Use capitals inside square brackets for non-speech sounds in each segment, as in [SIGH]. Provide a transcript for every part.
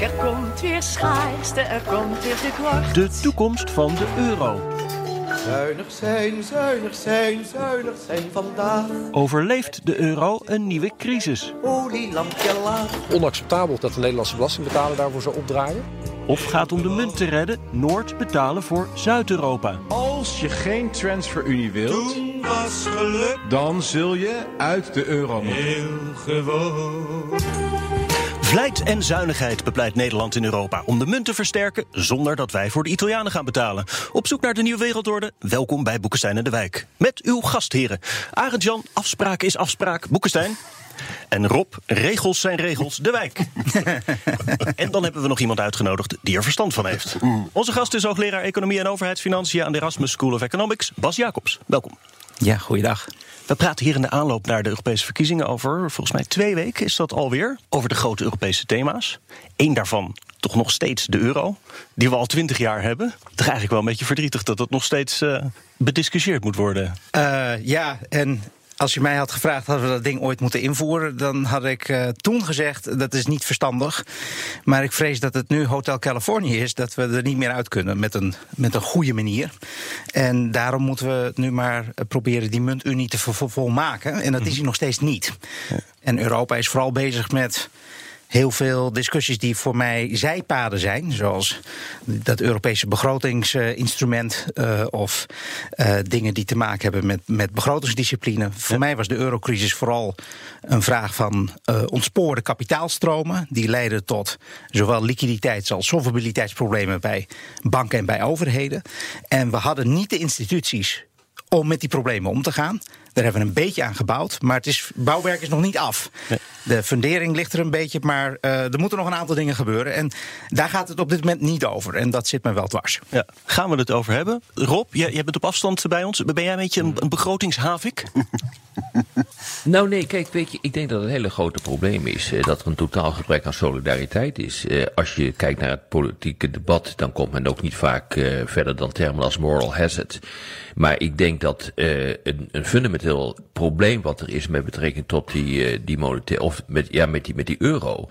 Er komt weer schaarste, er komt weer tekort. De toekomst van de euro. Zuinig zijn, zuinig zijn, zuinig zijn vandaag. Overleeft de euro een nieuwe crisis? Olielampje laag. Onacceptabel dat de Nederlandse belastingbetaler daarvoor zou opdraaien. Of gaat om de munt te redden Noord betalen voor Zuid-Europa? Als je geen transferunie wilt, Toen was geluk dan zul je uit de euro moeten. heel gewoon. Vlijt en zuinigheid bepleit Nederland in Europa om de munt te versterken zonder dat wij voor de Italianen gaan betalen. Op zoek naar de nieuwe wereldorde? Welkom bij Boekenstein en de Wijk. Met uw gastheren. Arend Jan, afspraak is afspraak. Boekenstein. En Rob, regels zijn regels, de wijk. [LAUGHS] en dan hebben we nog iemand uitgenodigd die er verstand van heeft. Onze gast is hoogleraar Economie en Overheidsfinanciën aan de Erasmus School of Economics, Bas Jacobs. Welkom. Ja, goeiedag. We praten hier in de aanloop naar de Europese verkiezingen over, volgens mij twee weken is dat alweer, over de grote Europese thema's. Eén daarvan toch nog steeds de euro, die we al twintig jaar hebben. Het is eigenlijk wel een beetje verdrietig dat het nog steeds eh, bediscussieerd moet worden. Eh, ja, en als je mij had gevraagd, hadden we dat ding ooit moeten invoeren, dan had ik eh, toen gezegd dat is niet verstandig. Maar ik vrees dat het nu Hotel Californië is, dat we er niet meer uit kunnen met een, met een goede manier. En daarom moeten we nu maar proberen die muntunie te vol- volmaken. En dat is hij nog steeds niet. En Europa is vooral bezig met heel veel discussies die voor mij zijpaden zijn. Zoals dat Europese begrotingsinstrument. eh, of eh, dingen die te maken hebben met, met begrotingsdiscipline. Voor mij was de eurocrisis vooral een vraag van eh ontsporen kapitaalstromen. Die leiden tot zowel liquiditeits- als solvabiliteitsproblemen bij banken en bij overheden. En we hadden niet de instituties om met die problemen om te gaan. Daar hebben we een beetje aan gebouwd, maar het is, bouwwerk is nog niet af. De fundering ligt er een beetje, maar eh, er moeten nog een aantal dingen gebeuren. En daar gaat het op dit moment niet over. En dat zit me wel dwars. Ja, gaan we het over hebben? Rob, jij, jij bent op afstand bij ons. Ben jij een beetje een, een begrotingshavik? [LAUGHS] Nou nee, kijk, weet je, ik denk dat het een hele grote probleem is eh, dat er een totaal gebrek aan solidariteit is. Eh, als je kijkt naar het politieke debat, dan komt men ook niet vaak eh, verder dan termen als moral hazard. Maar ik denk dat eh, een, een fundamenteel probleem wat er is met betrekking tot die, eh, die monetaire, of met, ja, met die, met die euro.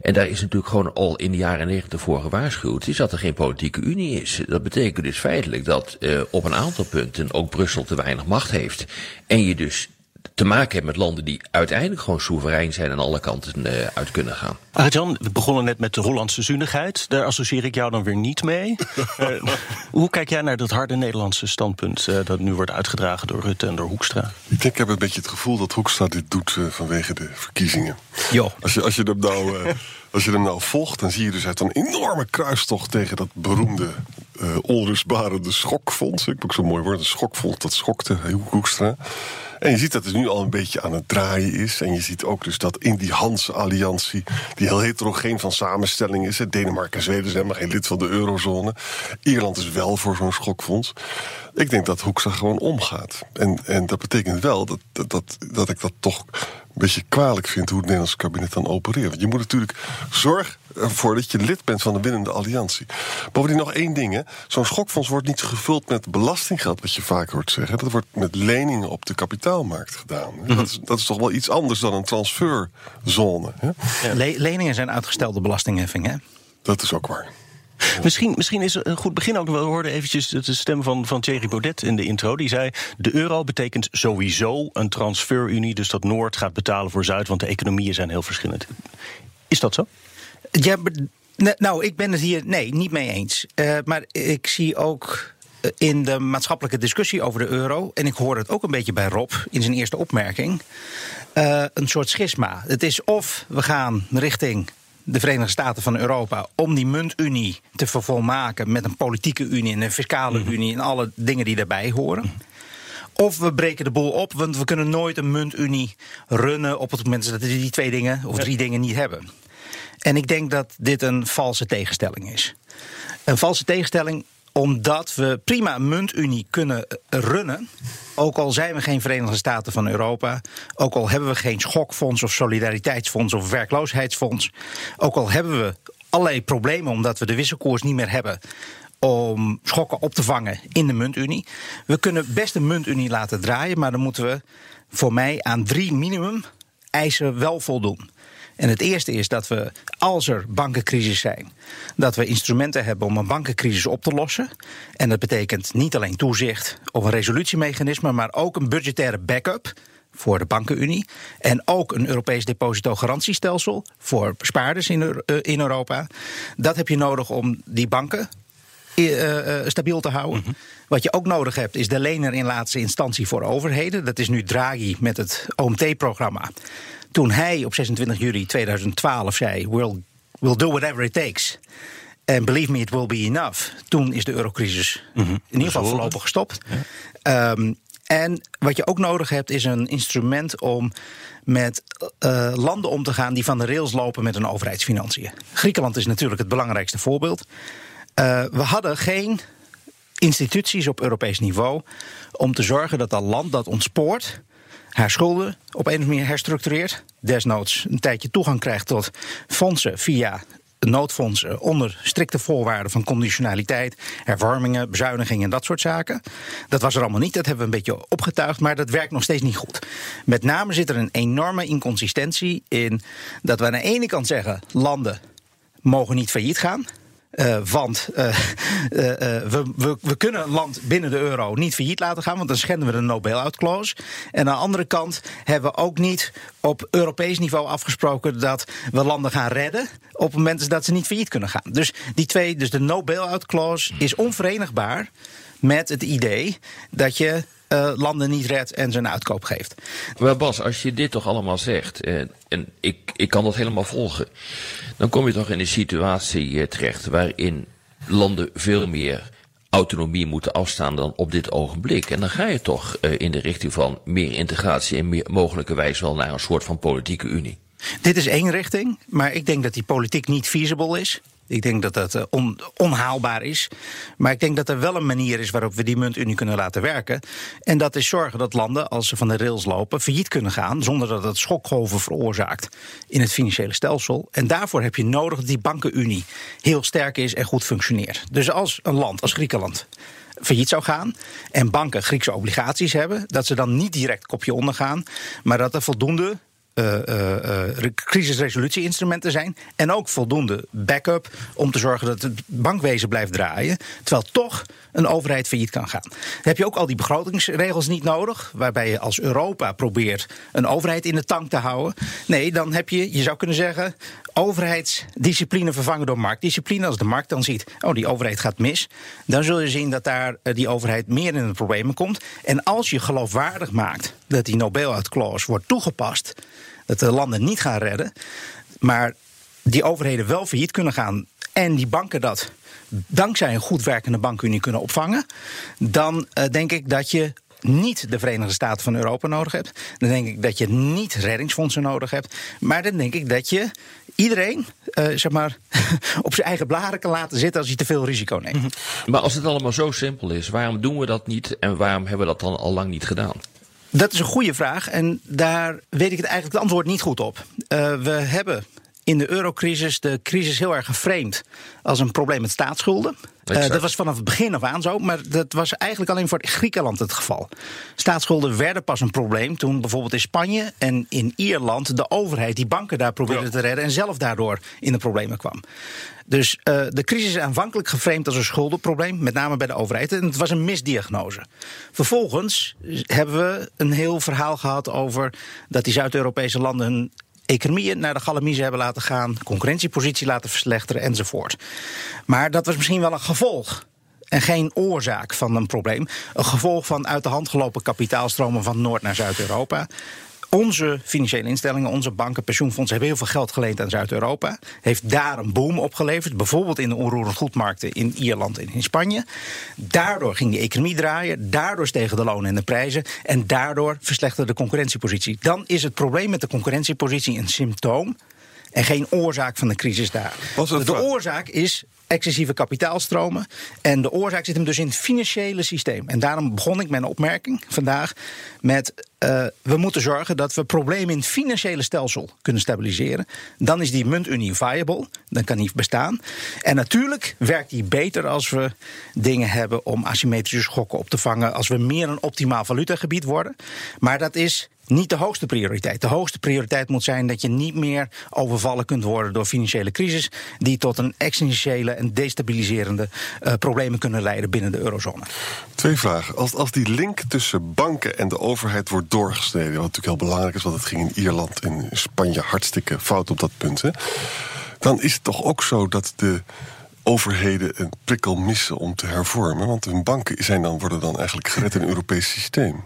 En daar is natuurlijk gewoon al in de jaren negentig voor gewaarschuwd, is dat er geen politieke unie is. Dat betekent dus feitelijk dat eh, op een aantal punten ook Brussel te weinig macht heeft. En je dus te maken hebt met landen die uiteindelijk gewoon soeverein zijn en alle kanten eh, uit kunnen gaan. Arjan, we begonnen net met de Hollandse zuinigheid. Daar associeer ik jou dan weer niet mee. [LAUGHS] Eh, hoe kijk jij naar dat harde Nederlandse standpunt eh, dat nu wordt uitgedragen door Rutte en door Hoekstra? Ik denk, ik heb een beetje het gevoel dat Hoekstra dit doet vanwege de verkiezingen. Jo. Als je, als, je hem nou, eh, als je hem nou volgt, dan zie je dus heeft een enorme kruistocht tegen dat beroemde eh onrustbarende schokfonds. Ik ook zo'n mooi woord, een schokfonds, dat schokte Hoekstra. En je ziet dat het nu al een beetje aan het draaien is. En je ziet ook dus dat in die Hanse-alliantie, die heel heterogeen van samenstelling is. Denemarken en Zweden zijn helemaal geen lid van de eurozone. Ierland is wel voor zo'n schokfonds. Ik denk dat Hoekstra gewoon omgaat. En, en dat betekent wel dat, dat, dat, ik dat toch beetje kwalijk vind hoe het Nederlandse kabinet dan opereert. Want je moet natuurlijk zorgen ervoor dat je lid bent van de winnende alliantie. Bovendien nog één ding. hè. Zo'n schokfonds wordt niet gevuld met belastinggeld, wat je vaak hoort zeggen. Dat wordt met leningen op de kapitaalmarkt gedaan. Dat, is, dat is toch wel iets anders dan een transferzone. Hè? Le- leningen zijn uitgestelde belastingheffing, hè? Dat is ook waar. Misschien, misschien is een goed begin ook. We hoorden eventjes de stem van, van Thierry Baudet in de intro. Die zei, de euro betekent sowieso een transferunie. Dus dat Noord gaat betalen voor Zuid, want de economieën zijn heel verschillend. Is dat zo? Ja, nou, ik ben het hier nee, niet mee eens. Eh, maar ik zie ook eh, in de maatschappelijke discussie over de euro, en ik hoor het ook een beetje bij Rob in zijn eerste opmerking, eh, een soort schisma. Het is of we gaan richting de Verenigde Staten van Europa om die muntunie te vervolmaken met een politieke unie en een fiscale unie en alle dingen die daarbij horen. Of we breken de boel op, want we kunnen nooit een muntunie runnen op het moment dat we die twee dingen of drie dingen niet hebben. En ik denk dat dit een valse tegenstelling is. Een valse tegenstelling omdat we prima een muntunie kunnen runnen. Ook al zijn we geen Verenigde Staten van Europa. Ook al hebben we geen schokfonds of solidariteitsfonds of werkloosheidsfonds. Ook al hebben we allerlei problemen omdat we de wisselkoers niet meer hebben om schokken op te vangen in de muntunie. We kunnen best een muntunie laten draaien, maar dan moeten we voor mij aan drie minimum eisen wel voldoen. En het eerste is dat we, als er bankencrisis zijn, dat we instrumenten hebben om een bankencrisis op te lossen. En dat betekent niet alleen toezicht of een resolutiemechanisme, maar ook een budgettaire backup voor de bankenunie. En ook een Europees depositogarantiestelsel voor spaarders in, eh, Europa. Dat heb je nodig om die banken uh, stabiel te houden. Mhm. Wat je ook nodig hebt, is de lener in laatste instantie voor overheden. Dat is nu Draghi met het OMT-programma. Toen hij op 26 juli 2012 zei: We'll, we'll do whatever it takes. En believe me, it will be enough. Toen is de eurocrisis mhm. in ieder geval voorlopig gestopt. Ehm, en wat je ook nodig hebt, is een instrument om met uh, landen om te gaan die van de rails lopen met hun overheidsfinanciën. Griekenland is natuurlijk het belangrijkste voorbeeld. Uh, we hadden geen instituties op Europees niveau om te zorgen dat dat land dat ontspoort haar schulden op een of andere manier herstructureert. Desnoods een tijdje toegang krijgt tot fondsen via noodfondsen onder strikte voorwaarden van conditionaliteit, hervormingen, bezuinigingen en dat soort zaken. Dat was er allemaal niet, dat hebben we een beetje opgetuigd, maar dat werkt nog steeds niet goed. Met name zit er een enorme inconsistentie in dat we aan de ene kant zeggen: landen mogen niet failliet gaan. Uh, want uh, uh, [LAUGHS] we, we, we, kunnen een land binnen de euro niet failliet laten gaan, want dan schenden we de no-bail-out clause. En aan de andere kant hebben we ook niet op Europees niveau afgesproken dat we landen gaan redden op het moment dat ze niet failliet kunnen gaan. Dus die twee, dus de no-bail-out clause is onverenigbaar met het idee dat je uh, landen niet redt en zijn uitkoop geeft. Maar Bas, als je dit toch allemaal zegt, en, en ik, ik kan dat helemaal volgen, dan kom je toch in een situatie eh, terecht waarin landen veel meer autonomie moeten afstaan dan op dit ogenblik. En dan ga je toch uh, in de richting van meer integratie en meer mogelijkerwijs wel naar een soort van politieke unie. Dit is één richting, maar ik denk dat die politiek niet feasible is. Ik denk dat dat eh, on, onhaalbaar is. Maar ik denk dat er wel een manier is waarop we die muntunie kunnen laten werken. En dat is zorgen dat landen, als ze van de rails lopen, failliet kunnen gaan. zonder dat het schokgolven veroorzaakt in het financiële stelsel. En daarvoor heb je nodig dat die bankenunie heel sterk is en goed functioneert. Dus als een land, als Griekenland failliet zou gaan en banken Griekse obligaties hebben, dat ze dan niet direct kopje ondergaan, maar dat er voldoende uh, uh, crisisresolutieinstrumenten zijn. En ook voldoende backup om te zorgen dat het bankwezen blijft draaien. Terwijl toch een overheid failliet kan gaan. Heb je ook al die begrotingsregels niet nodig. Waarbij je als Europa probeert een overheid in de tank te houden. Nee, dan heb je, je zou kunnen zeggen, overheidsdiscipline vervangen door marktdiscipline. Als de markt dan ziet, oh die overheid gaat mis. Dan zul je zien dat daar die overheid meer in de problemen komt. En als je geloofwaardig maakt dat die Nobel-out clause wordt toegepast dat de landen niet gaan redden. Maar die overheden wel failliet kunnen gaan en die banken dat dankzij een goed werkende bankunie kunnen opvangen, dan uh, denk ik dat je niet de Verenigde Staten van Europa nodig hebt. Dan denk ik dat je niet reddingsfondsen nodig hebt. Maar dan denk ik dat je iedereen uh, zeg maar, [LAUGHS] op zijn eigen blaren kan laten zitten als hij te veel risico neemt. Mhm. Maar als het allemaal zo simpel is, waarom doen we dat niet en waarom hebben we dat dan al lang niet gedaan? Dat is een goede vraag en daar weet ik het eigenlijk het antwoord niet goed op. Uh, we hebben in de eurocrisis de crisis heel erg geframed als een probleem met staatsschulden. Uh, dat was vanaf het begin af aan zo, maar dat was eigenlijk alleen voor Griekenland het geval. Staatsschulden werden pas een probleem toen bijvoorbeeld in Spanje en in Ierland de overheid die banken daar probeerde te redden en zelf daardoor in de problemen kwam. Dus uh, de crisis is aanvankelijk geframed als een schuldenprobleem, met name bij de overheid. En het was een misdiagnose. Vervolgens hebben we een heel verhaal gehad over dat die Zuid-Europese landen hun economieën naar de galamiezen hebben laten gaan, concurrentiepositie laten verslechteren enzovoort. Maar dat was misschien wel een gevolg en geen oorzaak van een probleem. Een gevolg van uit de hand gelopen kapitaalstromen van Noord naar Zuid-Europa. Onze financiële instellingen, onze banken, pensioenfondsen hebben heel veel geld geleend aan Zuid-Europa. Heeft daar een boom opgeleverd, bijvoorbeeld in de onroerend goedmarkten in Ierland en in Spanje. Daardoor ging de economie draaien, daardoor stegen de lonen en de prijzen en daardoor verslechterde de concurrentiepositie. Dan is het probleem met de concurrentiepositie een symptoom En geen oorzaak van de crisis daar. De oorzaak is excessieve kapitaalstromen. En de oorzaak zit hem dus in het financiële systeem. En daarom begon ik mijn opmerking vandaag met... eh, we moeten zorgen dat we problemen in het financiële stelsel kunnen stabiliseren. Dan is die muntunie viable, dan kan die bestaan. En natuurlijk werkt die beter als we dingen hebben om asymmetrische schokken op te vangen... als we meer een optimaal valutagebied worden. Maar dat is niet de hoogste prioriteit. De hoogste prioriteit moet zijn dat je niet meer overvallen kunt worden door financiële crisis. die tot een existentiële en destabiliserende eh, problemen kunnen leiden binnen de eurozone. Twee vragen. Als, als die link tussen banken en de overheid wordt doorgesneden, wat natuurlijk heel belangrijk is, want het ging in Ierland en Spanje hartstikke fout op dat punt, hè, dan is het toch ook zo dat de overheden een prikkel missen om te hervormen. Want hun banken zijn dan, worden dan eigenlijk gered in een Europees systeem.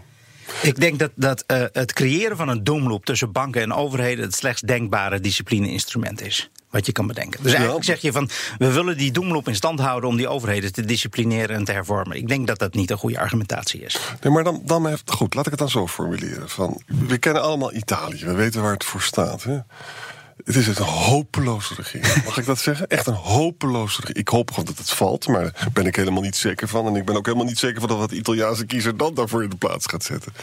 Ik denk dat, dat eh, het creëren van een doomloop tussen banken en overheden het slechts denkbare discipline-instrument is. Wat je kan bedenken. Dus eigenlijk zeg je van we willen die doemloop in stand houden om die overheden te disciplineren en te hervormen. Ik denk dat dat niet een goede argumentatie is. Nee, maar dan, dan heeft, goed, laat ik het dan zo formuleren. Van, we kennen allemaal Italië, we weten waar het voor staat. Hè? Het is een hopeloze regering. Mag ik dat zeggen? Echt een hopeloze regering. Ik hoop gewoon dat het valt, maar daar ben ik helemaal niet zeker van. En ik ben ook helemaal niet zeker van wat de Italiaanse kiezer dan daarvoor in de plaats gaat zetten.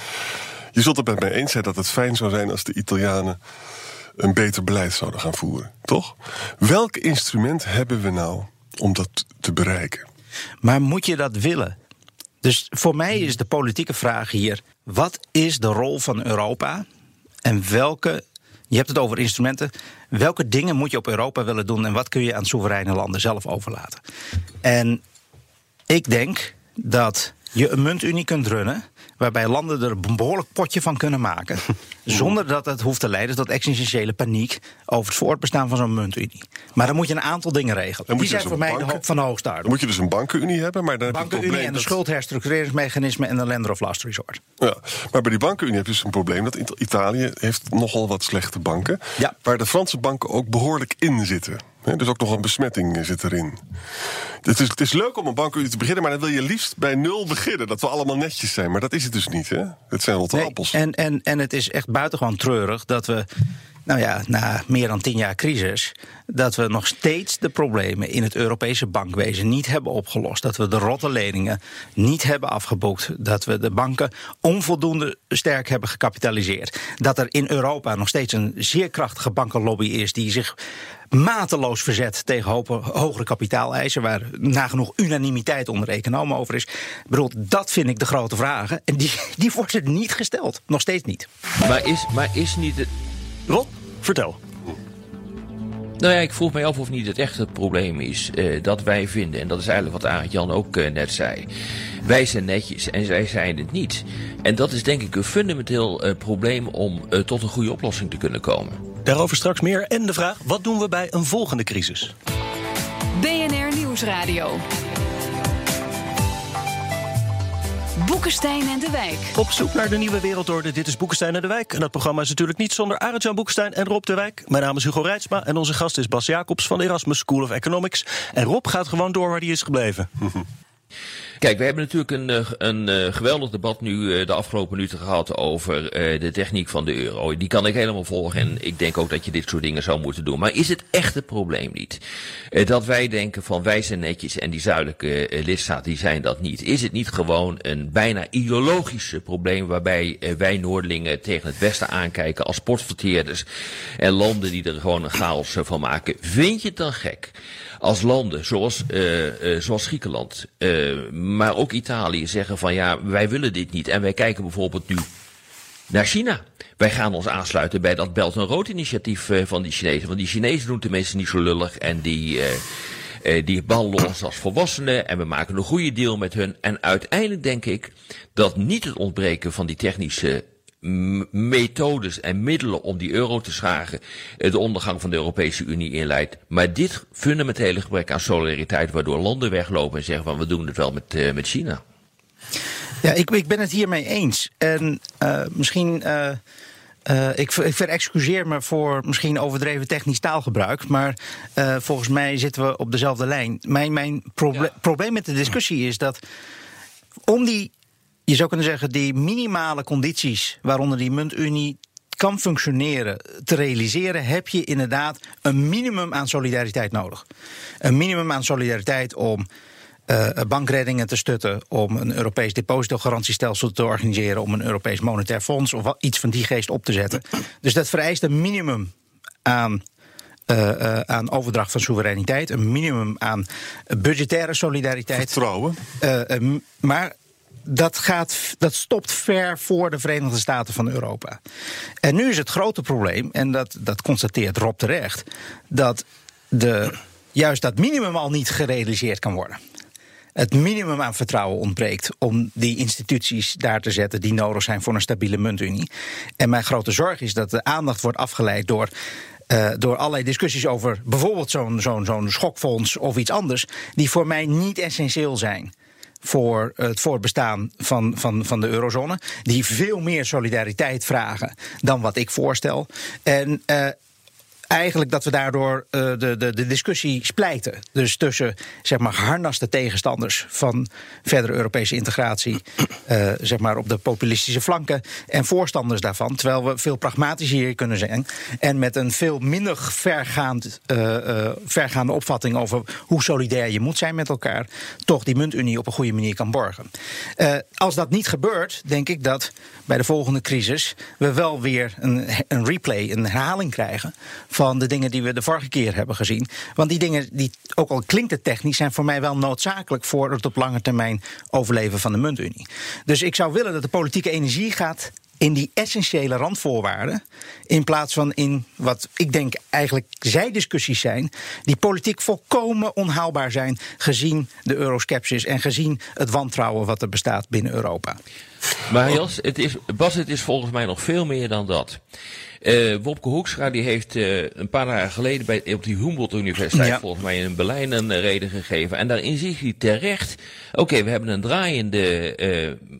Je zult het met mij eens zijn dat het fijn zou zijn als de Italianen een beter beleid zouden gaan voeren, toch? Welk instrument hebben we nou om dat te bereiken? Maar moet je dat willen? Dus voor mij is de politieke vraag hier: wat is de rol van Europa en welke. Je hebt het over instrumenten. Welke dingen moet je op Europa willen doen en wat kun je aan soevereine landen zelf overlaten? En ik denk dat je een muntunie kunt runnen. Waarbij landen er een behoorlijk potje van kunnen maken. [LAUGHS] zonder dat het hoeft te leiden tot existentiële paniek. over het voortbestaan van zo'n muntunie. Maar dan moet je een aantal dingen regelen. Dan Die zijn dus voor mij de bank- ho- van de hoogste aarde. Dan moet je dus een bankenunie hebben, maar dan heb je het Bankenunie probleem en de schuldherstructureringsmechanisme en de lender of last resort. Ja, maar bij die bankenunie heb je dus een probleem dat It- Italië heeft nogal wat slechte banken. Ja. Waar de Franse banken ook behoorlijk in zitten. Dus ook nog een besmetting zit erin. Het is, het is leuk om een bankenunie te beginnen, maar dan wil je liefst bij nul beginnen. Dat we allemaal netjes zijn. Maar dat is het dus niet, hè? Het zijn rotte Nee, appels. en, en, en het is echt buitengewoon treurig dat we, nou ja, na meer dan tien jaar crisis, dat we nog steeds de problemen in het Europese bankwezen niet hebben opgelost. Dat we de rotte leningen niet hebben afgeboekt. Dat we de banken onvoldoende sterk hebben gecapitaliseerd. Dat er in Europa nog steeds een zeer krachtige bankenlobby is die zich mateloos verzet tegen hogere kapitaaleisen, waar nagenoeg unanimiteit onder economen over is. Ik dat vind ik de grote vragen. En die, die worden niet gesteld. Nog steeds niet. Maar is, maar is niet het. Rob, vertel. Nou ja, ik vroeg mij af of niet het echte probleem is eh, dat wij vinden, en dat is eigenlijk wat Arend Jan ook eh, net zei. Wij zijn netjes en zij zijn het niet. En dat is denk ik een fundamenteel eh, probleem om tot een goede oplossing te kunnen komen. Daarover straks meer. En de vraag: wat doen we bij een volgende crisis? BNR Nieuwsradio. Boekenstein en de Wijk. Op zoek naar de nieuwe wereldorde. Dit is Boekenstein en de Wijk. En dat programma is natuurlijk niet zonder Arend-Jan Boekenstein en Rob de Wijk. Mijn naam is Hugo Reitsma en onze gast is Bas Jacobs van de Erasmus School of Economics. En Rob gaat gewoon door waar hij is gebleven. [LAUGHS] Kijk, we hebben natuurlijk een, eh, een eh, geweldig debat nu eh, de afgelopen minuten gehad over de techniek van de euro. Die kan ik helemaal volgen en ik denk ook dat je dit soort dingen zou moeten doen. Maar is het echt het probleem niet? Dat wij denken van wij zijn netjes en die zuidelijke lidstaten die zijn dat niet. Is het niet gewoon een bijna ideologische probleem waarbij wij Noordelingen tegen het Westen aankijken als sportverteerders en landen die er gewoon een chaos van maken? Vind je het dan gek? als landen zoals, eh, zoals Griekenland, maar ook Italië zeggen van ja, wij willen dit niet. En wij kijken bijvoorbeeld nu naar China. Wij gaan ons aansluiten bij dat Belt en Rood initiatief eh, van die Chinezen. Want die Chinezen doen tenminste niet zo lullig en die... eh, die behandelen ons als volwassenen en we maken een goede deal met hun. En uiteindelijk denk ik dat niet het ontbreken van die technische methodes en middelen om die euro te schagen de ondergang van de Europese Unie inleidt. Maar dit fundamentele gebrek aan solidariteit waardoor landen weglopen en zeggen van we doen het wel met, eh, met China. Ja, ik, ik ben het hiermee eens. En eh, misschien. eh, eh, ik, ver- ik verexcuseer me voor misschien overdreven technisch taalgebruik. Maar eh, volgens mij zitten we op dezelfde lijn. Mijn, mijn proble- probleem met de discussie is dat. om die. Je zou kunnen zeggen, die minimale condities waaronder die muntunie kan functioneren te realiseren, heb je inderdaad een minimum aan solidariteit nodig. Een minimum aan solidariteit om uh, bankreddingen te stutten, om een Europees depositogarantiestelsel te organiseren, om een Europees monetair fonds of iets van die geest op te zetten. Dus dat vereist een minimum aan uh, uh, aan overdracht van soevereiniteit, een minimum aan budgettaire solidariteit. Vertrouwen. Uh, maar dat, gaat, dat stopt ver voor de Verenigde Staten van Europa. En nu is het grote probleem, en dat, dat constateert Rob terecht, dat de, juist dat minimum al niet gerealiseerd kan worden het minimum aan vertrouwen ontbreekt om die instituties daar te zetten die nodig zijn voor een stabiele muntunie. En mijn grote zorg is dat de aandacht wordt afgeleid door uh, door allerlei discussies over bijvoorbeeld zo'n zo'n zo'n schokfonds of iets anders, die voor mij niet essentieel zijn voor het voortbestaan van, van, van de eurozone. Die veel meer solidariteit vragen dan wat ik voorstel. En uh, eigenlijk dat we daardoor uh, de, de, de discussie splijten. Dus tussen zeg maar, harnaste tegenstanders van verdere Europese integratie, uh, zeg maar op de populistische flanken, en voorstanders daarvan. Terwijl we veel pragmatischer hier kunnen zijn. En met een veel minder vergaand, uh, vergaande opvatting over hoe solidair je moet zijn met elkaar, toch die muntunie op een goede manier kan borgen. als dat niet gebeurt, denk ik dat bij de volgende crisis we wel weer een, een replay, een herhaling krijgen van de dingen die we de vorige keer hebben gezien. Want die dingen, die, ook al klinkt het technisch, zijn voor mij wel noodzakelijk voor het op lange termijn overleven van de muntunie. Dus ik zou willen dat de politieke energie gaat in die essentiële randvoorwaarden. In plaats van in wat ik denk eigenlijk zijdiscussies zijn. die politiek volkomen onhaalbaar zijn. gezien de euroskepsis en gezien het wantrouwen wat er bestaat binnen Europa. Maar Jos, het is, Bas, het is volgens mij nog veel meer dan dat. Uh, Wopke Hoekstra die heeft uh, een paar jaar geleden bij, op die Humboldt Universiteit ja. volgens mij in Berlijn een uh, reden gegeven. En daarin zie hij terecht, oké, okay, we hebben een draaiende,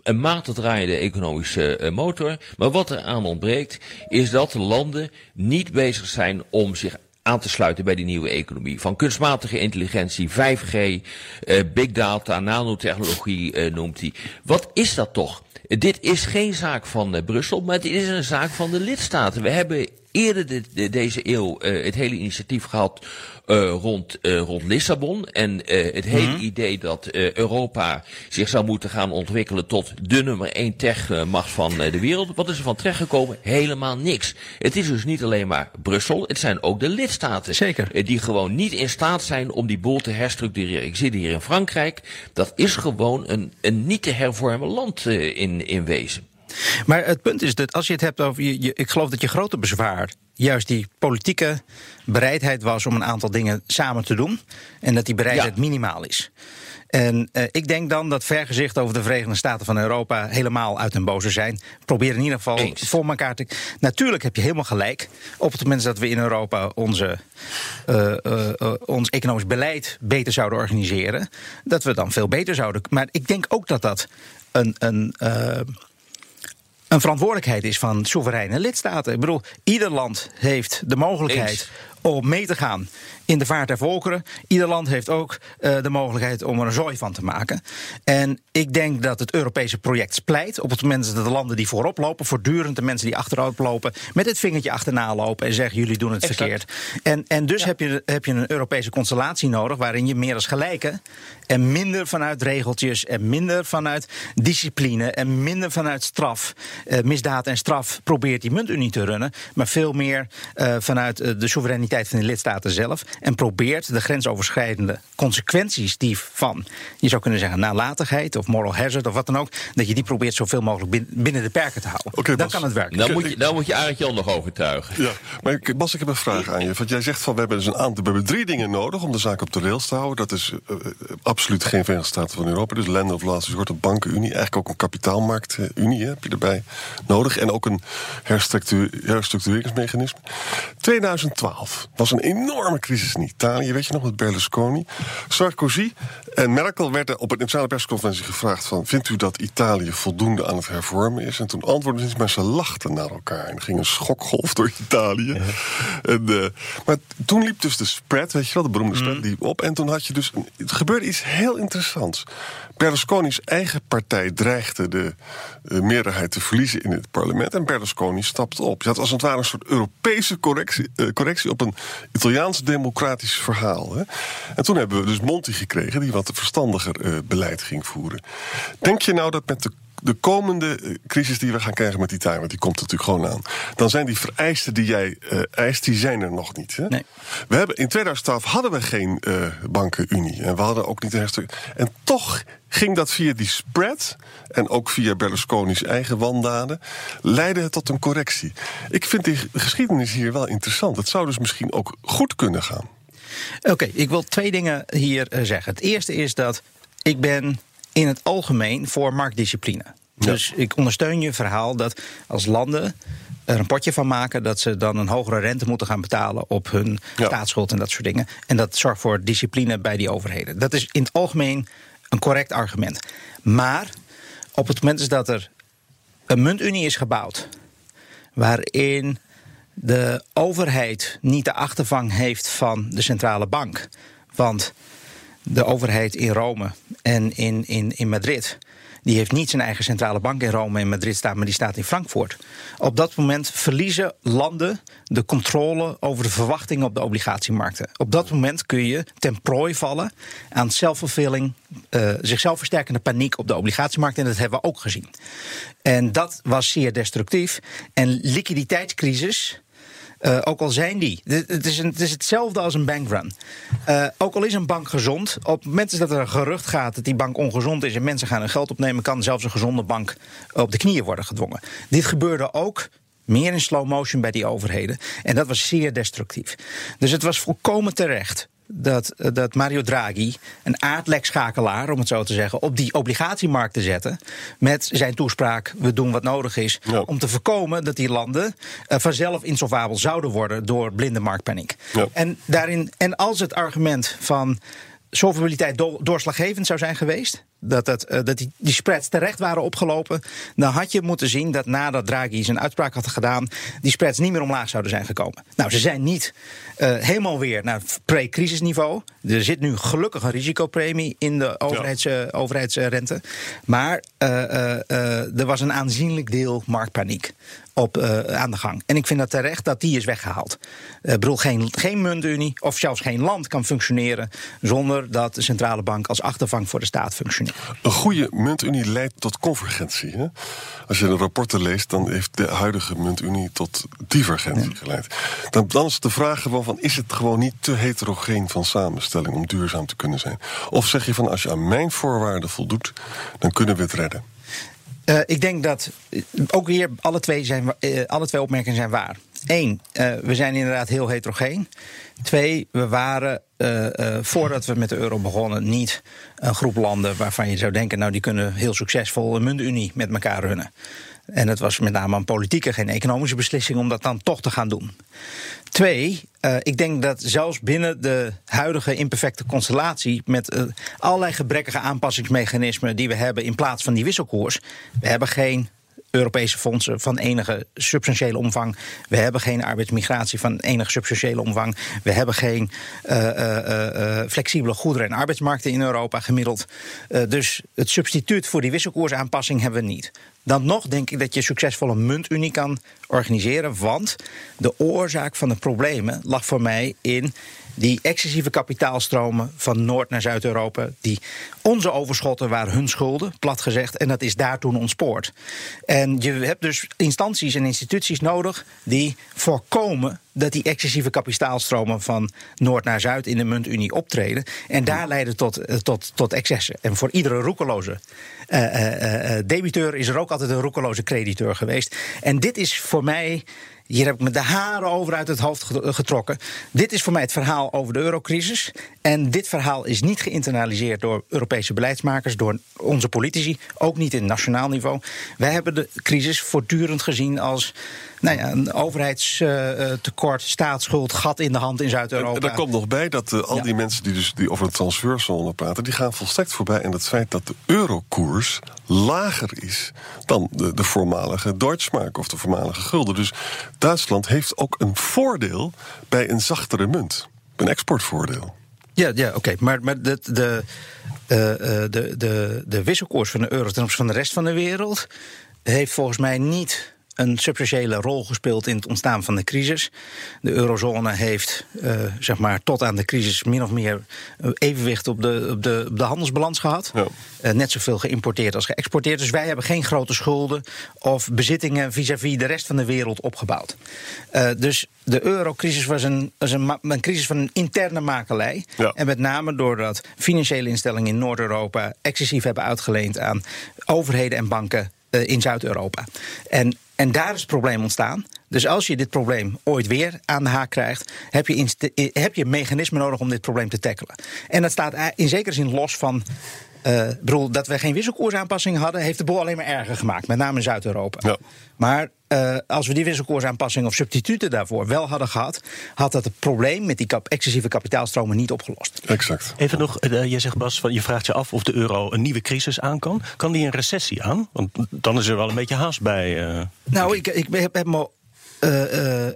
een matig draaiende economische motor. Maar wat er aan ontbreekt, is dat landen niet bezig zijn om zich aan te sluiten bij die nieuwe economie. Van kunstmatige intelligentie, 5G, uh, big data, nanotechnologie uh, noemt hij. Wat is dat toch? Dit is geen zaak van uh, Brussel, maar het is een zaak van de lidstaten. We hebben eerder de, de, deze eeuw uh, het hele initiatief gehad uh, rond, uh, rond Lissabon. En het hele mm -hmm. idee dat Europa zich zou moeten gaan ontwikkelen tot de nummer één techmacht van de wereld. Wat is er van terechtgekomen? Helemaal niks. Het is dus niet alleen maar Brussel, het zijn ook de lidstaten. Zeker. die gewoon niet in staat zijn om die boel te herstructureren. Ik zit hier in Frankrijk. Dat is gewoon een, een niet te hervormen land in, in wezen. Maar het punt is dat als je het hebt over. Je, je, ik geloof dat je grote bezwaar juist die politieke bereidheid was om een aantal dingen samen te doen. En dat die bereidheid ja. minimaal is. En uh, ik denk dan dat vergezicht over de Verenigde Staten van Europa helemaal uit hun boze zijn. Probeer in ieder geval Eens. voor elkaar te. Natuurlijk heb je helemaal gelijk. Op het moment dat we in Europa onze, uh, uh, ons economisch beleid beter zouden organiseren, dat we dan veel beter zouden. Maar ik denk ook dat dat een. een een verantwoordelijkheid is van soevereine lidstaten. Ik bedoel, ieder land heeft de mogelijkheid Eens. om mee te gaan in de vaart der volkeren. Ieder land heeft ook uh, de mogelijkheid om er een zooi van te maken. En ik denk dat het Europese project splijt op het moment dat de landen die voorop lopen, voortdurend de mensen die achteruit lopen, met het vingertje achterna lopen en zeggen: jullie doen het exact. verkeerd. En, en dus ja. heb, je, heb je een Europese constellatie nodig waarin je meer als gelijke en minder vanuit regeltjes en minder vanuit discipline en minder vanuit straf, uh, misdaad en straf probeert die muntunie te runnen, maar veel meer uh, vanuit de soevereiniteit van de lidstaten zelf en probeert de grensoverschrijdende consequenties die van, je zou kunnen zeggen, nalatigheid of moral hazard of wat dan ook, dat je die probeert zoveel mogelijk binnen de perken te houden. Okay, dan kan het werken. Dan moet je, dan moet je Arend Jan nog overtuigen. Ja, maar Bas, ik heb een vraag aan je. Want jij zegt van we hebben dus een aantal, we hebben drie dingen nodig om de zaak op de rails te houden. Dat is uh, absoluut geen Verenigde Staten van Europa. Dus landen of laatste soort een bankenunie. Eigenlijk ook een kapitaalmarktunie heb je erbij nodig. En ook een herstructureringsmechanisme. 2012 12 was een enorme crisis in Italië, weet je nog, met Berlusconi. Sarkozy en Merkel werden op een nationale persconferentie gevraagd van... vindt u dat Italië voldoende aan het hervormen is? En toen antwoordden ze niet, maar ze lachten naar elkaar. En er ging een schokgolf door Italië. En, uh, maar toen liep dus de spread, weet je wel, de beroemde spread, liep op. En toen had je dus, het gebeurde iets heel interessants. Berlusconi's eigen partij dreigde de uh, meerderheid te verliezen in het parlement. En Berlusconi stapte op. Je had als het ware een soort Europese correctie, uh, correctie op een Italiaans democratisch verhaal. Hè. En toen hebben we dus Monti gekregen, die wat verstandiger uh, beleid ging voeren. Denk je nou dat met de de komende crisis die we gaan krijgen met Italië, want die komt natuurlijk gewoon aan. Dan zijn die vereisten die jij uh, eist, die zijn er nog niet. Hè? Nee. We hebben, in 2012 hadden we geen uh, bankenunie. En we hadden ook niet een herstel. En toch ging dat via die spread. En ook via Berlusconi's eigen wandaden. leidde het tot een correctie. Ik vind die geschiedenis hier wel interessant. Het zou dus misschien ook goed kunnen gaan. Oké, okay, ik wil twee dingen hier zeggen. Het eerste is dat ik ben in het algemeen voor marktdiscipline. Ja. Dus ik ondersteun je verhaal dat als landen er een potje van maken dat ze dan een hogere rente moeten gaan betalen op hun ja. staatsschuld en dat soort dingen. En dat zorgt voor discipline bij die overheden. Dat is in het algemeen een correct argument. Maar op het moment is dat er een muntunie is gebouwd waarin de overheid niet de achtervang heeft van de centrale bank. Want de overheid in Rome en in, in, in Madrid. Die heeft niet zijn eigen centrale bank in Rome en Madrid staan, maar die staat in Frankfurt. Op dat moment verliezen landen de controle over de verwachtingen op de obligatiemarkten. Op dat moment kun je ten prooi vallen aan zelfvervulling, uh, zichzelf versterkende paniek op de obligatiemarkt. En dat hebben we ook gezien. En dat was zeer destructief. En liquiditeitscrisis. Uh, ook al zijn die. Het is, een, het is hetzelfde als een bankrun. Uh, ook al is een bank gezond. Op het moment dat er een gerucht gaat dat die bank ongezond is en mensen gaan hun geld opnemen, kan zelfs een gezonde bank op de knieën worden gedwongen. Dit gebeurde ook meer in slow motion bij die overheden. En dat was zeer destructief. Dus het was volkomen terecht dat, dat Mario Draghi, een aardlekschakelaar, om het zo te zeggen, op die obligatiemarkt te zetten. Met zijn toespraak: we doen wat nodig is. Ja. Om te voorkomen dat die landen uh, vanzelf insolvabel zouden worden door blinde marktpaniek. Ja. En, daarin, en als het argument van solvabiliteit do doorslaggevend zou zijn geweest. Dat, dat, uh, dat die, die spreads terecht waren opgelopen. Dan had je moeten zien dat nadat Draghi zijn uitspraak had gedaan. die spreads niet meer omlaag zouden zijn gekomen. Nou, ze zijn niet uh, helemaal weer naar pre-crisisniveau. Er zit nu gelukkig een risicopremie in de overheids, ja. uh, overheidsrente. Maar er was een aanzienlijk deel marktpaniek op, uh, aan de gang. En ik vind dat terecht dat die is weggehaald. Ik uh, bedoel, geen, geen muntunie of zelfs geen land kan functioneren zonder dat de centrale bank als achtervang voor de staat functioneert. Een goede muntunie leidt tot convergentie. Hè? Als je de rapporten leest, dan heeft de huidige muntunie tot divergentie ja. geleid. Dan, dan is de vraag gewoon van, is het gewoon niet te heterogeen van samenstelling om duurzaam te kunnen zijn? Of zeg je van, als je aan mijn voorwaarden voldoet, dan kunnen we het redden? Uh, ik denk dat ook hier alle twee, zijn, uh, alle twee opmerkingen zijn waar. Eén, uh, we zijn inderdaad heel heterogeen. Twee, we waren voordat we met de euro begonnen niet een groep landen waarvan je zou denken, nou die kunnen heel succesvol een muntunie met elkaar runnen. En het was met name een politieke, geen economische beslissing om dat dan toch te gaan doen. Twee, ik denk dat zelfs binnen de huidige imperfecte constellatie, met allerlei gebrekkige aanpassingsmechanismen die we hebben in plaats van die wisselkoers, we hebben geen Europese fondsen van enige substantiële omvang. We hebben geen arbeidsmigratie van enige substantiële omvang. We hebben geen uh, uh, uh, flexibele goederen- en arbeidsmarkten in Europa gemiddeld. dus het substituut voor die wisselkoersaanpassing hebben we niet. Dan nog denk ik dat je succesvol een muntunie kan organiseren. Want de oorzaak van de problemen lag voor mij in die excessieve kapitaalstromen van Noord naar Zuid-Europa, die onze overschotten waren hun schulden, plat gezegd, en dat is daar toen ontspoord. En je hebt dus instanties en instituties nodig die voorkomen dat die excessieve kapitaalstromen van Noord naar Zuid in de muntunie optreden. En daar leiden tot, tot, tot excessen. En voor iedere roekeloze uh, uh, uh, debiteur is er ook altijd een roekeloze crediteur geweest. En dit is voor mij. Hier heb ik me de haren over uit het hoofd getrokken. Dit is voor mij het verhaal over de eurocrisis. En dit verhaal is niet geïnternaliseerd door Europese beleidsmakers, door onze politici, ook niet in nationaal niveau. Wij hebben de crisis voortdurend gezien als nou ja, een overheidstekort, staatsschuld, gat in de hand in Zuid-Europa. En, er komt nog bij dat uh, al die mensen die, dus, die over de transferzone praten, die gaan volstrekt voorbij aan het feit dat de eurokoers lager is dan de, de voormalige Deutschmark of de voormalige gulden. Dus Duitsland heeft ook een voordeel bij een zachtere munt. Een exportvoordeel. Ja, ja oké. Maar, maar de, de, de, de, de wisselkoers van de euro ten opzichte van de rest van de wereld heeft volgens mij niet een substantiële rol gespeeld in het ontstaan van de crisis. De eurozone heeft uh, zeg maar, tot aan de crisis min of meer evenwicht op de, op de, op de handelsbalans gehad. Ja. Uh, net zoveel geïmporteerd als geëxporteerd. Dus wij hebben geen grote schulden of bezittingen vis-à-vis -vis de rest van de wereld opgebouwd. Uh, dus de eurocrisis was een, was een, een, crisis van een interne makelij. Ja. En met name doordat financiële instellingen in Noord-Europa excessief hebben uitgeleend aan overheden en banken in Zuid-Europa. En en daar is het probleem ontstaan. Dus als je dit probleem ooit weer aan de haak krijgt, heb je, heb je mechanismen nodig om dit probleem te tackelen. En dat staat in zekere zin los van. Uh, bedoel, dat we geen wisselkoersaanpassingen hadden, heeft de boel alleen maar erger gemaakt, met name in Zuid-Europa. Ja. Maar uh, als we die wisselkoersaanpassing of substituten daarvoor wel hadden gehad, had dat het probleem met die kap excessieve kapitaalstromen niet opgelost. Exact. Even nog, uh, je zegt Bas, van, je vraagt je af of de euro een nieuwe crisis aan kan. Kan die een recessie aan? Want dan is er wel een beetje haast bij. Uh... Nou, ik, ik heb, heb me.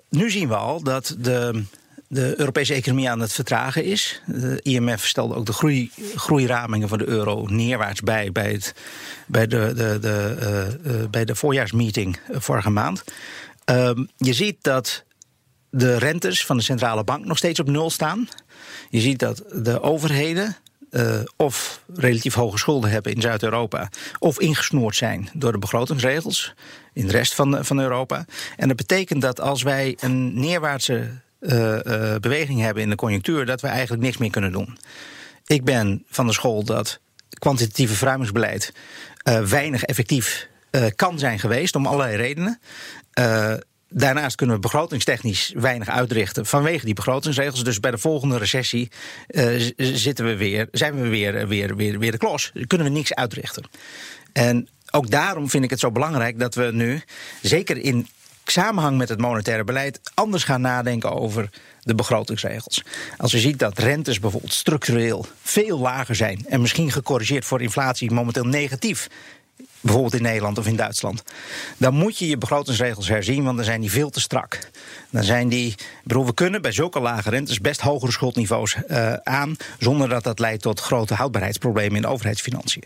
nu zien we al dat de de Europese economie aan het vertragen is. De IMF stelde ook de groei, groeiramingen van de euro neerwaarts bij bij, het, bij, de, de, de, uh, uh, bij de voorjaarsmeeting vorige maand. Uh, je ziet dat de rentes van de centrale bank nog steeds op nul staan. Je ziet dat de overheden of relatief hoge schulden hebben in Zuid-Europa, of ingesnoerd zijn door de begrotingsregels in de rest van, van Europa. En dat betekent dat als wij een neerwaartse beweging hebben in de conjunctuur, dat we eigenlijk niks meer kunnen doen. Ik ben van de school dat kwantitatieve verruimingsbeleid uh, weinig effectief kan zijn geweest, om allerlei redenen. Daarnaast kunnen we begrotingstechnisch weinig uitrichten vanwege die begrotingsregels. Dus bij de volgende recessie zitten we weer, zijn we weer, weer, weer, weer de klos. Kunnen we niks uitrichten. En ook daarom vind ik het zo belangrijk dat we nu, zeker in samenhang met het monetaire beleid anders gaan nadenken over de begrotingsregels. Als je ziet dat rentes bijvoorbeeld structureel veel lager zijn en misschien gecorrigeerd voor inflatie momenteel negatief bijvoorbeeld in Nederland of in Duitsland, dan moet je je begrotingsregels herzien, want dan zijn die veel te strak. Dan zijn die, bedoel, we kunnen bij zulke lage rentes best hogere schuldniveaus uh, aan, zonder dat dat leidt tot grote houdbaarheidsproblemen in de overheidsfinanciën.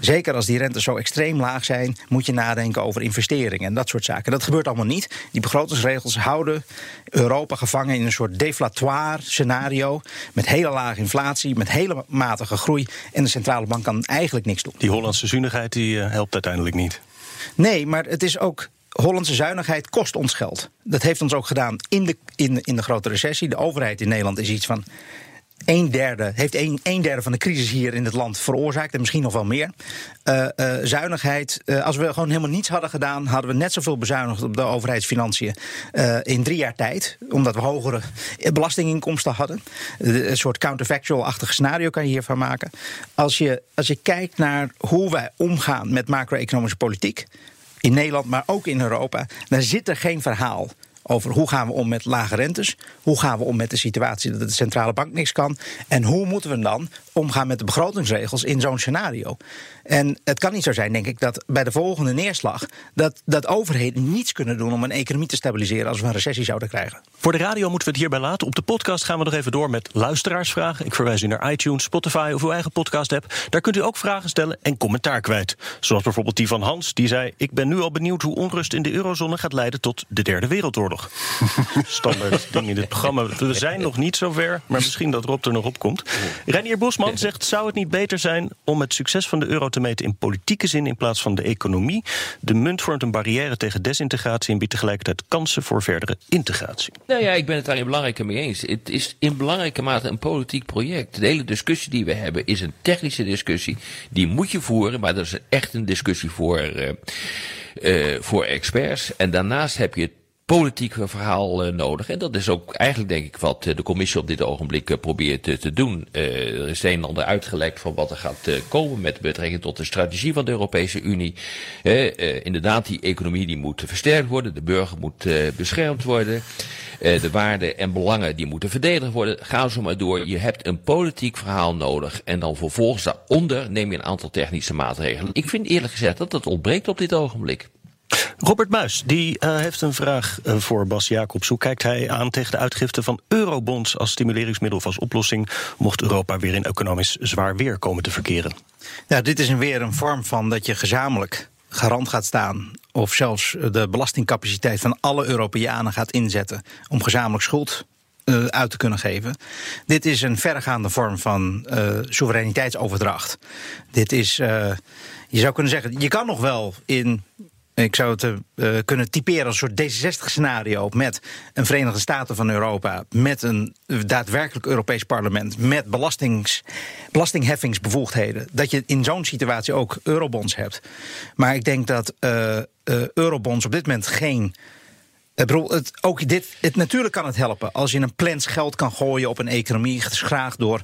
Zeker als die rentes zo extreem laag zijn, moet je nadenken over investeringen en dat soort zaken. Dat gebeurt allemaal niet. Die begrotingsregels houden Europa gevangen in een soort deflatoire scenario met hele lage inflatie, met hele matige groei en de centrale bank kan eigenlijk niks doen. Die Hollandse zuinigheid die uh, uiteindelijk niet. Nee, maar het is ook Hollandse zuinigheid kost ons geld. Dat heeft ons ook gedaan in de, in, in de grote recessie. De overheid in Nederland is iets van. Een derde, heeft een, een derde van de crisis hier in het land veroorzaakt. En misschien nog wel meer. Uh, uh, zuinigheid. Uh, als we gewoon helemaal niets hadden gedaan. hadden we net zoveel bezuinigd op de overheidsfinanciën. in drie jaar tijd. Omdat we hogere belastinginkomsten hadden. een soort counterfactual-achtig scenario kan je hiervan maken. Als je, als je kijkt naar hoe wij omgaan met macro-economische politiek in Nederland, maar ook in Europa, dan zit er geen verhaal over hoe gaan we om met lage rentes, hoe gaan we om met de situatie dat de centrale bank niks kan en hoe moeten we dan omgaan met de begrotingsregels in zo'n scenario. En het kan niet zo zijn, denk ik, dat bij de volgende neerslag dat, dat overheden niets kunnen doen om een economie te stabiliseren als we een recessie zouden krijgen. Voor de radio moeten we het hierbij laten. Op de podcast gaan we nog even door met luisteraarsvragen. Ik verwijs u naar iTunes, Spotify of uw eigen podcast app. Daar kunt u ook vragen stellen en commentaar kwijt. Zoals bijvoorbeeld die van Hans, die zei: Ik ben nu al benieuwd hoe onrust in de eurozone gaat leiden tot de Derde Wereldoorlog. [LAUGHS] Standaard ding in dit programma. We zijn nog niet zover, maar misschien dat Rob er nog op komt. Renier Bosman zegt: Zou het niet beter zijn om het succes van de euro te te meten in politieke zin in plaats van de economie. De munt vormt een barrière tegen desintegratie en biedt tegelijkertijd kansen voor verdere integratie. Nou ja, ik ben het daar in belangrijke mee eens. Het is in belangrijke mate een politiek project. De hele discussie die we hebben is een technische discussie. Die moet je voeren, maar dat is echt een discussie voor, uh, uh, voor experts. En daarnaast heb je politiek verhaal uh, nodig. En dat is ook eigenlijk, denk ik, wat uh, de commissie op dit ogenblik uh, probeert te doen. er is een en ander uitgelekt van wat er gaat komen met betrekking tot de strategie van de Europese Unie. inderdaad, die economie die moet versterkt worden, de burger moet beschermd worden. de waarden en belangen die moeten verdedigd worden. Ga zo maar door. Je hebt een politiek verhaal nodig. En dan vervolgens daaronder neem je een aantal technische maatregelen. Ik vind eerlijk gezegd dat dat ontbreekt op dit ogenblik. Robert Muis die, uh, heeft een vraag uh, voor Bas Jacobs. Hoe kijkt hij aan tegen de uitgifte van eurobonds als stimuleringsmiddel of als oplossing, mocht Europa weer in economisch zwaar weer komen te verkeren? Ja, dit is weer een vorm van dat je gezamenlijk garant gaat staan. Of zelfs de belastingcapaciteit van alle Europeanen gaat inzetten om gezamenlijk schuld uit te kunnen geven. Dit is een verregaande vorm van soevereiniteitsoverdracht. Dit is, je zou kunnen zeggen, je kan nog wel in ik zou het uh, kunnen typeren als een soort D66-scenario met een Verenigde Staten van Europa, met een daadwerkelijk Europees parlement, met belastings, belastingheffingsbevoegdheden. Dat je in zo'n situatie ook eurobonds hebt. Maar ik denk dat uh, eurobonds op dit moment geen. Ook dit, het, natuurlijk kan het helpen als je een plans geld kan gooien op een economie, graag door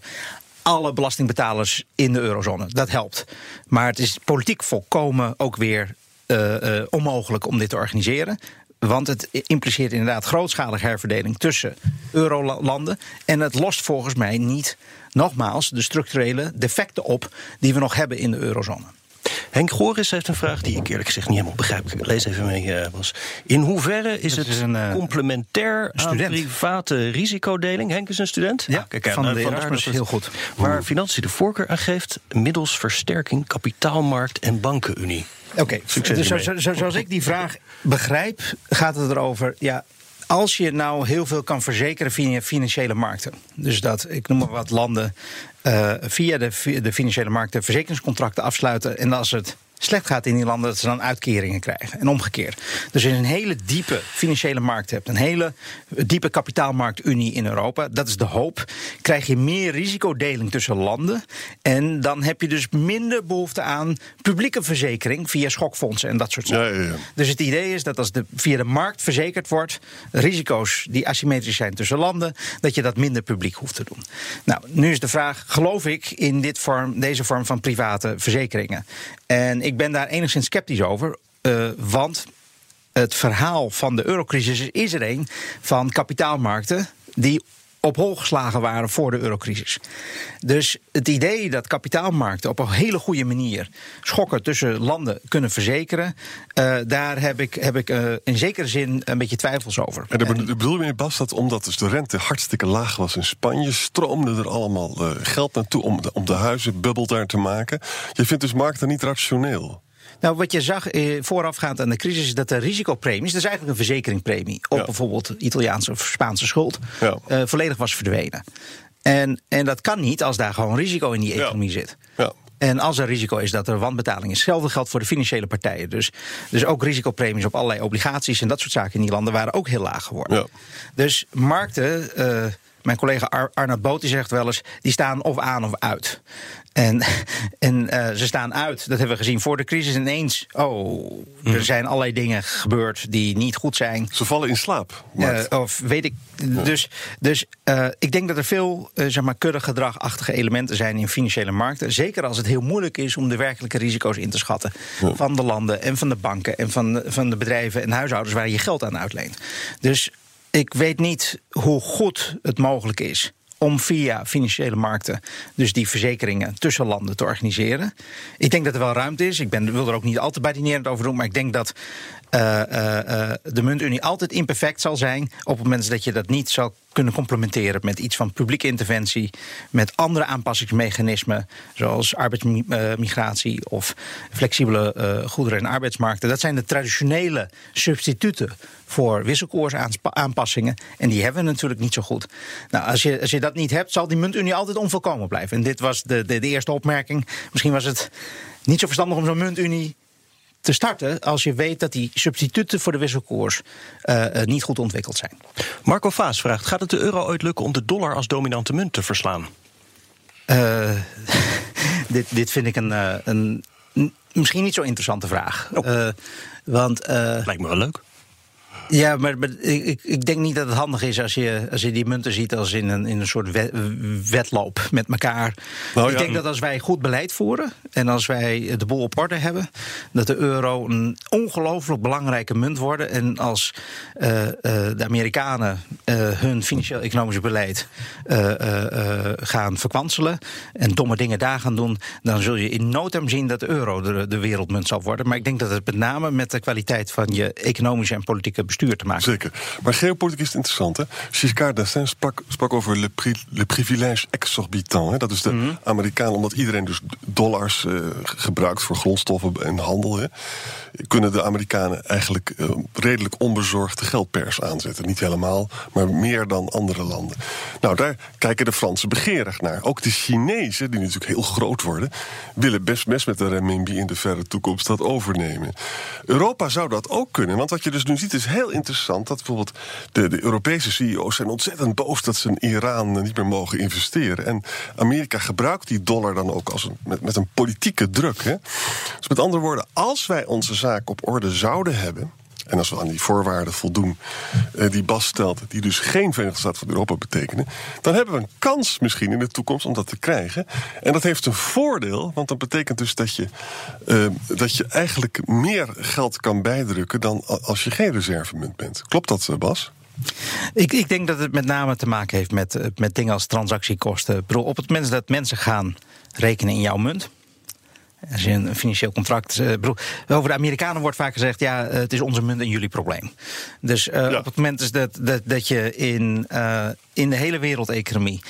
alle belastingbetalers in de eurozone. Dat helpt. Maar het is politiek volkomen ook weer onmogelijk om dit te organiseren. Want het impliceert inderdaad grootschalige herverdeling tussen eurolanden. En het lost volgens mij niet, nogmaals, de structurele defecten op die we nog hebben in de eurozone. Henk Goris heeft een vraag die ik eerlijk gezegd niet helemaal begrijp. Ik lees even mee, uh, Bas. In hoeverre is het een, complementair aan private risicodeling? Henk is een student? Ja, ah, kijk, van de Erasmus, heel goed. Waar financiën de voorkeur aan geeft... middels versterking kapitaalmarkt en bankenunie. Oké, dus zo, zo, zoals ik die vraag begrijp, gaat het erover. Ja, als je nou heel veel kan verzekeren via financiële markten. Dus dat, ik noem maar wat landen, uh, via de, de financiële markten verzekeringscontracten afsluiten. En als het slecht gaat in die landen, dat ze dan uitkeringen krijgen. En omgekeerd. Dus als je een hele diepe financiële markt hebt, een hele diepe kapitaalmarktunie in Europa, dat is de hoop, krijg je meer risicodeling tussen landen. En dan heb je dus minder behoefte aan publieke verzekering via schokfondsen en dat soort zaken. Ja, ja, ja. Dus het idee is dat als de, via de markt verzekerd wordt, risico's die asymmetrisch zijn tussen landen, dat je dat minder publiek hoeft te doen. Nou, nu is de vraag: geloof ik in dit vorm, deze vorm van private verzekeringen? En ik ben daar enigszins sceptisch over. Uh, want het verhaal van de eurocrisis is er een van kapitaalmarkten die op hol geslagen waren voor de eurocrisis. Dus het idee dat kapitaalmarkten op een hele goede manier schokken tussen landen kunnen verzekeren, uh, daar heb ik, heb ik uh, in zekere zin een beetje twijfels over. En, bedoel je, Bas, dat omdat dus de rente hartstikke laag was in Spanje, stroomde er allemaal uh, geld naartoe om de, om de huizenbubbel daar te maken? Je vindt dus markten niet rationeel? Nou, wat je zag eh, voorafgaand aan de crisis is dat de risicopremies, dat is eigenlijk een verzekeringpremie op bijvoorbeeld Italiaanse of Spaanse schuld, ja. uh, volledig was verdwenen. En, en dat kan niet als daar gewoon risico in die economie zit. Ja. En als er risico is dat er wanbetaling is. Hetzelfde geldt voor de financiële partijen. Dus, dus ook risicopremies op allerlei obligaties en dat soort zaken in die landen waren ook heel laag geworden. Ja. Dus markten. Uh, mijn collega Ar Arnoud Boot zegt wel eens: die staan of aan of uit. En, [LAUGHS] en uh, ze staan uit. Dat hebben we gezien voor de crisis ineens. Oh, er mhm. zijn allerlei dingen gebeurd die niet goed zijn. Ze vallen in slaap. Uh, of weet ik. Dus, dus uh, ik denk dat er veel zeg maar, kuddegedragachtige elementen zijn in financiële markten. Zeker als het heel moeilijk is om de werkelijke risico's in te schatten. Van de landen en van de banken en van, van de bedrijven en huishoudens waar je geld aan uitleent. Dus ik weet niet hoe goed het mogelijk is om via financiële markten dus die verzekeringen tussen landen te organiseren. Ik denk dat er wel ruimte is. Ik ben, wil er ook niet al te badinerend over doen, maar ik denk dat de muntunie altijd imperfect zal zijn op het moment dat je dat niet zal kunnen complementeren met iets van publieke interventie, met andere aanpassingsmechanismen, zoals arbeidsmigratie of flexibele goederen- en arbeidsmarkten. Dat zijn de traditionele substituten voor wisselkoersaanpassingen. En die hebben we natuurlijk niet zo goed. Nou, als je, als je dat niet hebt, zal die muntunie altijd onvolkomen blijven. En dit was de, de eerste opmerking. Misschien was het niet zo verstandig om zo'n muntunie te starten als je weet dat die substituten voor de wisselkoers uh, niet goed ontwikkeld zijn. Marco Vaas vraagt: gaat het de euro ooit lukken om de dollar als dominante munt te verslaan? Uh, [LAUGHS] dit, dit vind ik een, een, misschien niet zo interessante vraag. Oh. want, Lijkt me wel leuk. Ja, maar, maar ik, ik denk niet dat het handig is als je, als je die munten ziet als in een, in een soort wet- wedloop met elkaar. Nou ik ja, denk dat als wij goed beleid voeren en als wij de boel op orde hebben, dat de euro een ongelooflijk belangrijke munt wordt. En als eh, eh, de Amerikanen eh, hun financieel-economisch beleid gaan verkwanselen en domme dingen daar gaan doen, dan zul je in no time zien dat de euro de, de wereldmunt zal worden. Maar ik denk dat het met name met de kwaliteit van je economische en politieke bestuur te maken. Zeker. Maar geopolitiek is het interessant. Hè? Giscard d'Estaing sprak, sprak over le, pri, le privilège exorbitant. Hè? Dat is de Mhm. Amerikaan, omdat iedereen dus dollars eh, gebruikt voor grondstoffen en handel. Hè? Kunnen de Amerikanen eigenlijk eh, redelijk onbezorgd de geldpers aanzetten. Niet helemaal, maar meer dan andere landen. Nou, daar kijken de Fransen begeerig naar. Ook de Chinezen, die natuurlijk heel groot worden, willen best best met de renminbi in de verre toekomst dat overnemen. Europa zou dat ook kunnen, want wat je dus nu ziet is heel interessant dat bijvoorbeeld de, de Europese CEO's zijn ontzettend boos dat ze in Iran niet meer mogen investeren. En Amerika gebruikt die dollar dan ook als een, met, met een politieke druk. Hè? Dus met andere woorden, als wij onze zaak op orde zouden hebben. En als we aan die voorwaarden voldoen eh, die Bas stelt, die dus geen Verenigde Staten van Europa betekenen, dan hebben we een kans misschien in de toekomst om dat te krijgen. En dat heeft een voordeel, want dat betekent dus dat je, eh, dat je eigenlijk meer geld kan bijdrukken dan als je geen reservemunt bent. Klopt dat, eh, Bas? Ik, ik denk dat het met name te maken heeft met, met dingen als transactiekosten. Ik bedoel, op het moment dat mensen gaan rekenen in jouw munt. Als je een financieel contract. eh, bedoel, over de Amerikanen wordt vaak gezegd: ja, eh, het is onze munt en jullie probleem. Dus eh, op het moment is dat, dat, dat je in, in de hele wereldeconomie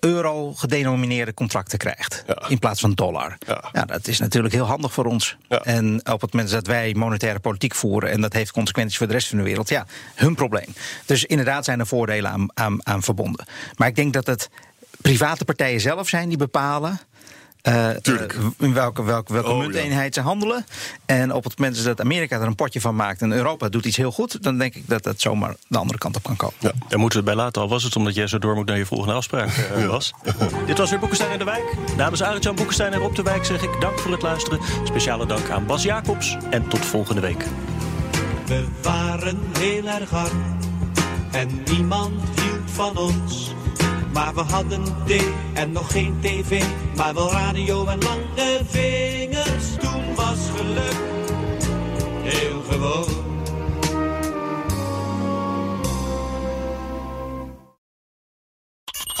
euro gedenomineerde contracten krijgt. In plaats van dollar. Ja. dat is natuurlijk heel handig voor ons. En op het moment dat wij monetaire politiek voeren. en dat heeft consequenties voor de rest van de wereld. ja, hun probleem. Dus inderdaad zijn er voordelen aan, aan, aan verbonden. Maar ik denk dat het private partijen zelf zijn die bepalen. Eh, eh, in welke, welke, welke Oh, munteenheid ze handelen. En op het moment dat Amerika er een potje van maakt en Europa doet iets heel goed, dan denk ik dat dat zomaar de andere kant op kan komen. Daar moeten we het bij laten, al was het omdat jij zo door moet naar je volgende afspraak, eh, Bas. [LAUGHS] Dit was weer Boekenstein in de Wijk. Namens Arend-Jan Boekenstein en Rob de Wijk zeg ik dank voor het luisteren. Speciale dank aan Bas Jacobs en tot volgende week. We waren heel erg arm en niemand hield van ons. Maar we hadden thee en nog geen tv, maar wel radio en lange vingers. Toen was geluk heel gewoon.